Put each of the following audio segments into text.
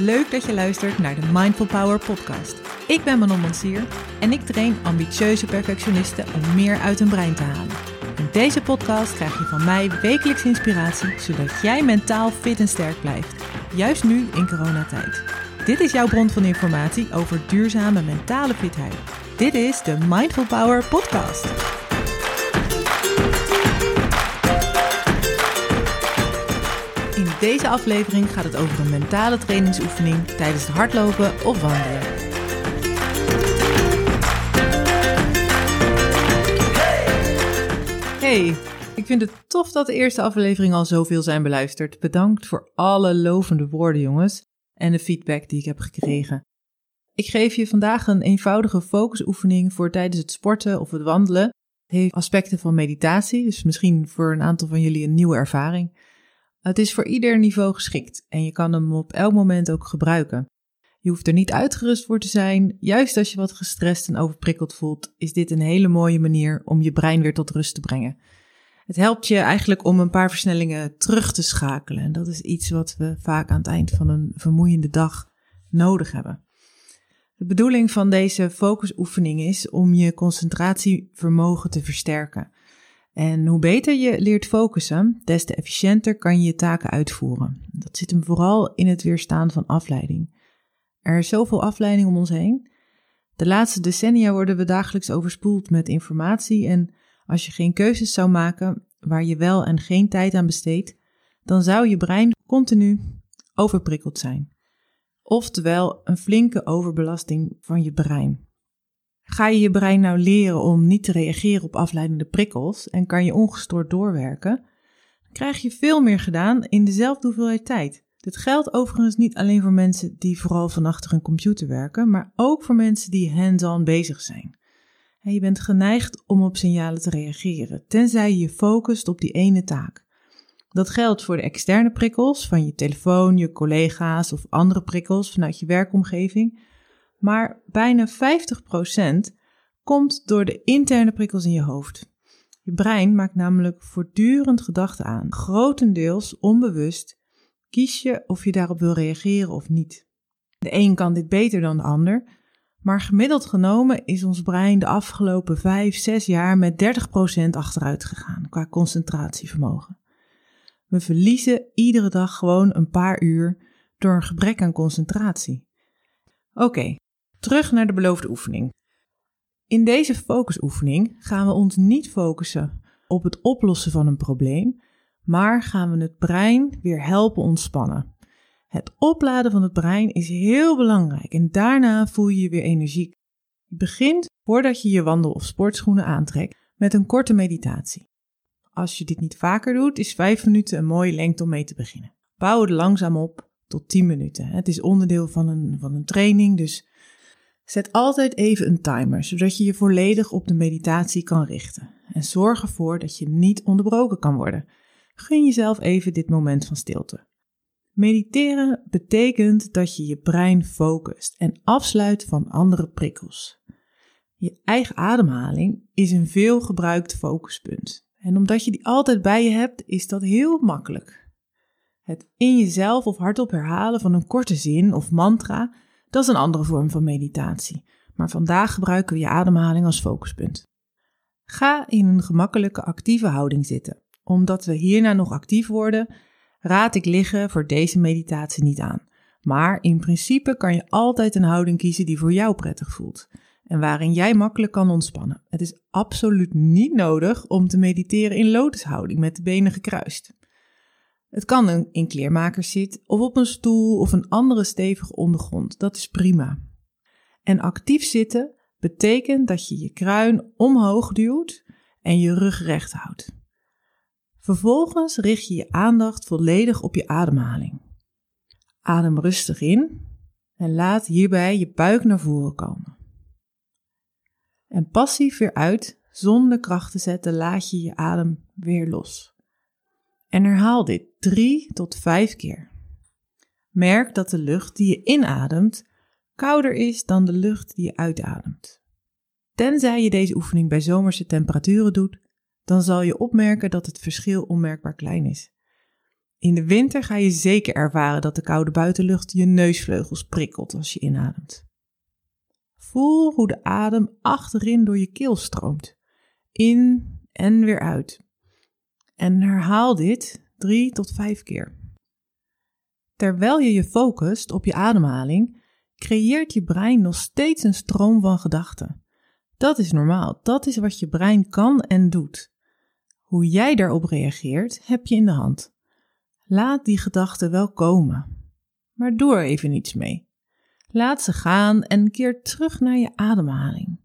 leuk dat je luistert naar de Mindful Power podcast. Ik ben Manon Mansier en ik train ambitieuze perfectionisten om meer uit hun brein te halen. In deze podcast krijg je van mij wekelijks inspiratie, zodat jij mentaal fit en sterk blijft. Juist nu in coronatijd. Dit is jouw bron van informatie over duurzame mentale fitheid. Dit is de Mindful Power podcast. Deze aflevering gaat het over een mentale trainingsoefening tijdens het hardlopen of wandelen. Hey, ik vind het tof dat de eerste aflevering al zoveel zijn beluisterd. Bedankt voor alle lovende woorden, jongens, en de feedback die ik heb gekregen. Ik geef je vandaag een eenvoudige focusoefening voor tijdens het sporten of het wandelen. Het heeft aspecten van meditatie, dus misschien voor een aantal van jullie een nieuwe ervaring. Het is voor ieder niveau geschikt en je kan hem op elk moment ook gebruiken. Je hoeft er niet uitgerust voor te zijn. Juist als je wat gestrest en overprikkeld voelt, is dit een hele mooie manier om je brein weer tot rust te brengen. Het helpt je eigenlijk om een paar versnellingen terug te schakelen. En dat is iets wat we vaak aan het eind van een vermoeiende dag nodig hebben. De bedoeling van deze focusoefening is om je concentratievermogen te versterken. En hoe beter je leert focussen, des te efficiënter kan je je taken uitvoeren. Dat zit hem vooral in het weerstaan van afleiding. Er is zoveel afleiding om ons heen. De laatste decennia worden we dagelijks overspoeld met informatie en als je geen keuzes zou maken waar je wel en geen tijd aan besteedt, dan zou je brein continu overprikkeld zijn. Oftewel een flinke overbelasting van je brein. Ga je je brein nou leren om niet te reageren op afleidende prikkels en kan je ongestoord doorwerken, dan krijg je veel meer gedaan in dezelfde hoeveelheid tijd. Dit geldt overigens niet alleen voor mensen die vooral van achter een computer werken, maar ook voor mensen die hands-on bezig zijn. Je bent geneigd om op signalen te reageren, tenzij je je focust op die ene taak. Dat geldt voor de externe prikkels van je telefoon, je collega's of andere prikkels vanuit je werkomgeving, maar bijna 50% komt door de interne prikkels in je hoofd. Je brein maakt namelijk voortdurend gedachten aan, grotendeels onbewust. Kies je of je daarop wil reageren of niet. De een kan dit beter dan de ander, maar gemiddeld genomen is ons brein de afgelopen 5, 6 jaar met 30% achteruit gegaan qua concentratievermogen. We verliezen iedere dag gewoon een paar uur door een gebrek aan concentratie. Oké, Terug naar de beloofde oefening. In deze focusoefening gaan we ons niet focussen op het oplossen van een probleem, maar gaan we het brein weer helpen ontspannen. Het opladen van het brein is heel belangrijk en daarna voel je je weer energiek. Je begint voordat je je wandel- of sportschoenen aantrekt met een korte meditatie. Als je dit niet vaker doet, is 5 minuten een mooie lengte om mee te beginnen. Bouw het langzaam op tot 10 minuten. Het is onderdeel van een, van een training, dus Zet altijd even een timer, zodat je je volledig op de meditatie kan richten. En zorg ervoor dat je niet onderbroken kan worden. Gun jezelf even dit moment van stilte. Mediteren betekent dat je je brein focust en afsluit van andere prikkels. Je eigen ademhaling is een veel gebruikt focuspunt. En omdat je die altijd bij je hebt, is dat heel makkelijk. Het in jezelf of hardop herhalen van een korte zin of mantra dat is een andere vorm van meditatie, maar vandaag gebruiken we je ademhaling als focuspunt. Ga in een gemakkelijke actieve houding zitten. Omdat we hierna nog actief worden, raad ik liggen voor deze meditatie niet aan. Maar in principe kan je altijd een houding kiezen die voor jou prettig voelt en waarin jij makkelijk kan ontspannen. Het is absoluut niet nodig om te mediteren in lotushouding met de benen gekruist. Het kan in kleermakers zit of op een stoel of een andere stevige ondergrond. Dat is prima. En actief zitten betekent dat je je kruin omhoog duwt en je rug recht houdt. Vervolgens richt je je aandacht volledig op je ademhaling. Adem rustig in en laat hierbij je buik naar voren komen. En passief weer uit, zonder kracht te zetten, laat je je adem weer los. En herhaal dit drie tot vijf keer. Merk dat de lucht die je inademt kouder is dan de lucht die je uitademt. Tenzij je deze oefening bij zomerse temperaturen doet, dan zal je opmerken dat het verschil onmerkbaar klein is. In de winter ga je zeker ervaren dat de koude buitenlucht je neusvleugels prikkelt als je inademt. Voel hoe de adem achterin door je keel stroomt. In en weer uit. En herhaal dit drie tot vijf keer. Terwijl je je focust op je ademhaling, creëert je brein nog steeds een stroom van gedachten. Dat is normaal, dat is wat je brein kan en doet. Hoe jij daarop reageert, heb je in de hand. Laat die gedachten wel komen, maar doe er even niets mee. Laat ze gaan en keer terug naar je ademhaling.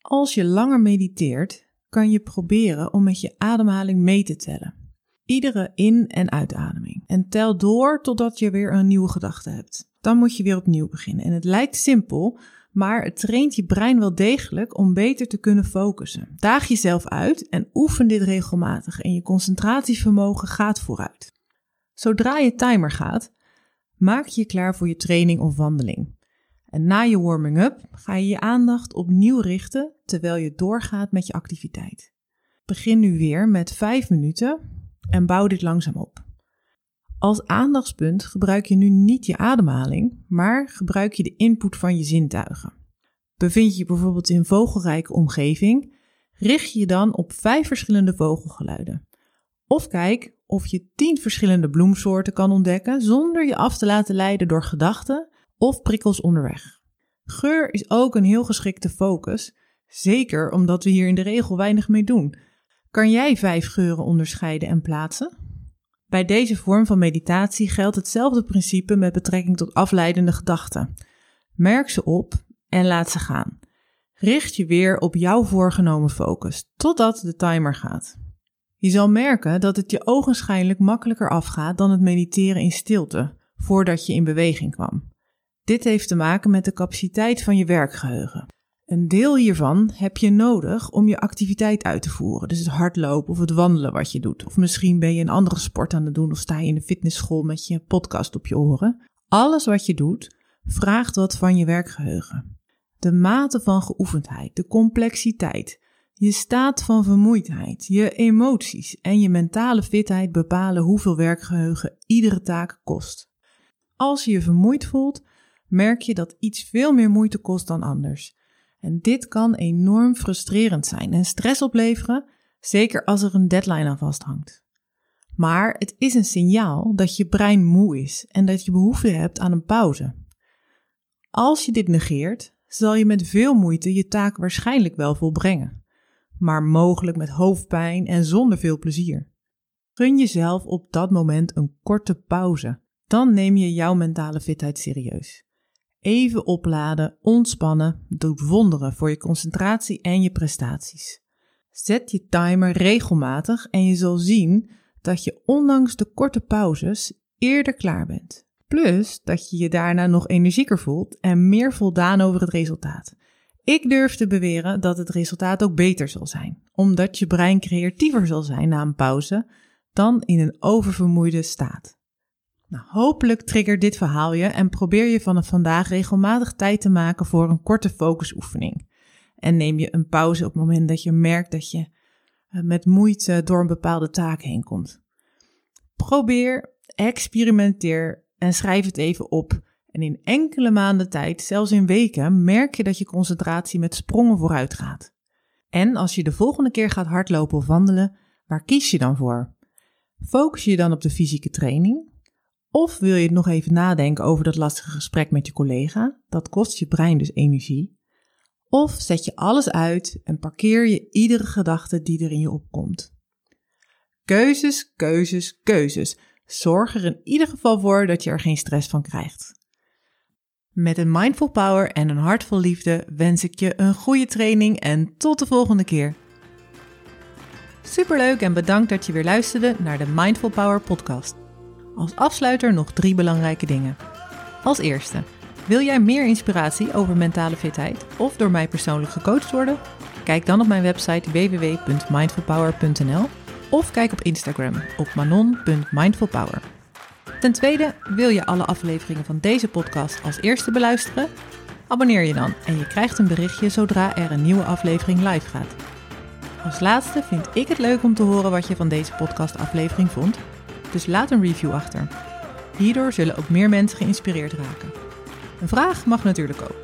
Als je langer mediteert, kan je proberen om met je ademhaling mee te tellen. Iedere in- en uitademing. En tel door totdat je weer een nieuwe gedachte hebt. Dan moet je weer opnieuw beginnen. En het lijkt simpel, maar het traint je brein wel degelijk om beter te kunnen focussen. Daag jezelf uit en oefen dit regelmatig en je concentratievermogen gaat vooruit. Zodra je timer gaat, maak je je klaar voor je training of wandeling. Na je warming-up ga je je aandacht opnieuw richten terwijl je doorgaat met je activiteit. Begin nu weer met 5 minuten en bouw dit langzaam op. Als aandachtspunt gebruik je nu niet je ademhaling, maar gebruik je de input van je zintuigen. Bevind je je bijvoorbeeld in vogelrijke omgeving, richt je je dan op vijf verschillende vogelgeluiden. Of kijk of je tien verschillende bloemsoorten kan ontdekken zonder je af te laten leiden door gedachten of prikkels onderweg. Geur is ook een heel geschikte focus, zeker omdat we hier in de regel weinig mee doen. Kan jij vijf geuren onderscheiden en plaatsen? Bij deze vorm van meditatie geldt hetzelfde principe met betrekking tot afleidende gedachten. Merk ze op en laat ze gaan. Richt je weer op jouw voorgenomen focus totdat de timer gaat. Je zal merken dat het je ogenschijnlijk makkelijker afgaat dan het mediteren in stilte, voordat je in beweging kwam. Dit heeft te maken met de capaciteit van je werkgeheugen. Een deel hiervan heb je nodig om je activiteit uit te voeren. Dus het hardlopen of het wandelen wat je doet. Of misschien ben je een andere sport aan het doen of sta je in de fitnessschool met je podcast op je oren. Alles wat je doet vraagt wat van je werkgeheugen. De mate van geoefendheid, de complexiteit, je staat van vermoeidheid, je emoties en je mentale fitheid bepalen hoeveel werkgeheugen iedere taak kost. Als je je vermoeid voelt, merk je dat iets veel meer moeite kost dan anders. En dit kan enorm frustrerend zijn en stress opleveren, zeker als er een deadline aan vasthangt. Maar het is een signaal dat je brein moe is en dat je behoefte hebt aan een pauze. Als je dit negeert, zal je met veel moeite je taak waarschijnlijk wel volbrengen, maar mogelijk met hoofdpijn en zonder veel plezier. Gun jezelf op dat moment een korte pauze. Dan neem je jouw mentale fitheid serieus. Even opladen, ontspannen, doet wonderen voor je concentratie en je prestaties. Zet je timer regelmatig en je zal zien dat je ondanks de korte pauzes eerder klaar bent. Plus dat je je daarna nog energieker voelt en meer voldaan over het resultaat. Ik durf te beweren dat het resultaat ook beter zal zijn, omdat je brein creatiever zal zijn na een pauze dan in een oververmoeide staat. Hopelijk triggert dit verhaal je en probeer je vanaf vandaag regelmatig tijd te maken voor een korte focusoefening. En neem je een pauze op het moment dat je merkt dat je eh, met moeite door een bepaalde taak heen komt. Probeer, experimenteer en schrijf het even op. En in enkele maanden tijd, zelfs in weken, merk je dat je concentratie met sprongen vooruit gaat. En als je de volgende keer gaat hardlopen of wandelen, waar kies je dan voor? Focus je dan op de fysieke training of wil je nog even nadenken over dat lastige gesprek met je collega? Dat kost je brein dus energie. Of zet je alles uit en parkeer je iedere gedachte die er in je opkomt. Keuzes, keuzes, keuzes. Zorg er in ieder geval voor dat je er geen stress van krijgt. Met een mindful power en een hart vol liefde wens ik je een goede training en tot de volgende keer. Superleuk en bedankt dat je weer luisterde naar de Mindful Power podcast. Als afsluiter nog drie belangrijke dingen. Als eerste, wil jij meer inspiratie over mentale fitheid of door mij persoonlijk gecoacht worden? Kijk dan op mijn website www.mindfulpower.nl of kijk op Instagram op manon.mindfulpower. Ten tweede, wil je alle afleveringen van deze podcast als eerste beluisteren? Abonneer je dan en je krijgt een berichtje zodra er een nieuwe aflevering live gaat. Als laatste vind ik het leuk om te horen wat je van deze podcastaflevering vond dus laat een review achter. Hierdoor zullen ook meer mensen geïnspireerd raken. Een vraag mag natuurlijk ook.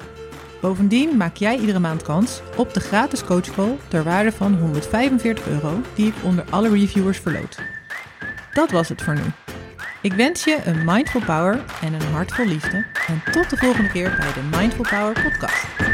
Bovendien maak jij iedere maand kans op de gratis coachcall ter waarde van 145 euro die ik onder alle reviewers verloot. Dat was het voor nu. Ik wens je een mindful power en een hart vol liefde en tot de volgende keer bij de Mindful Power podcast.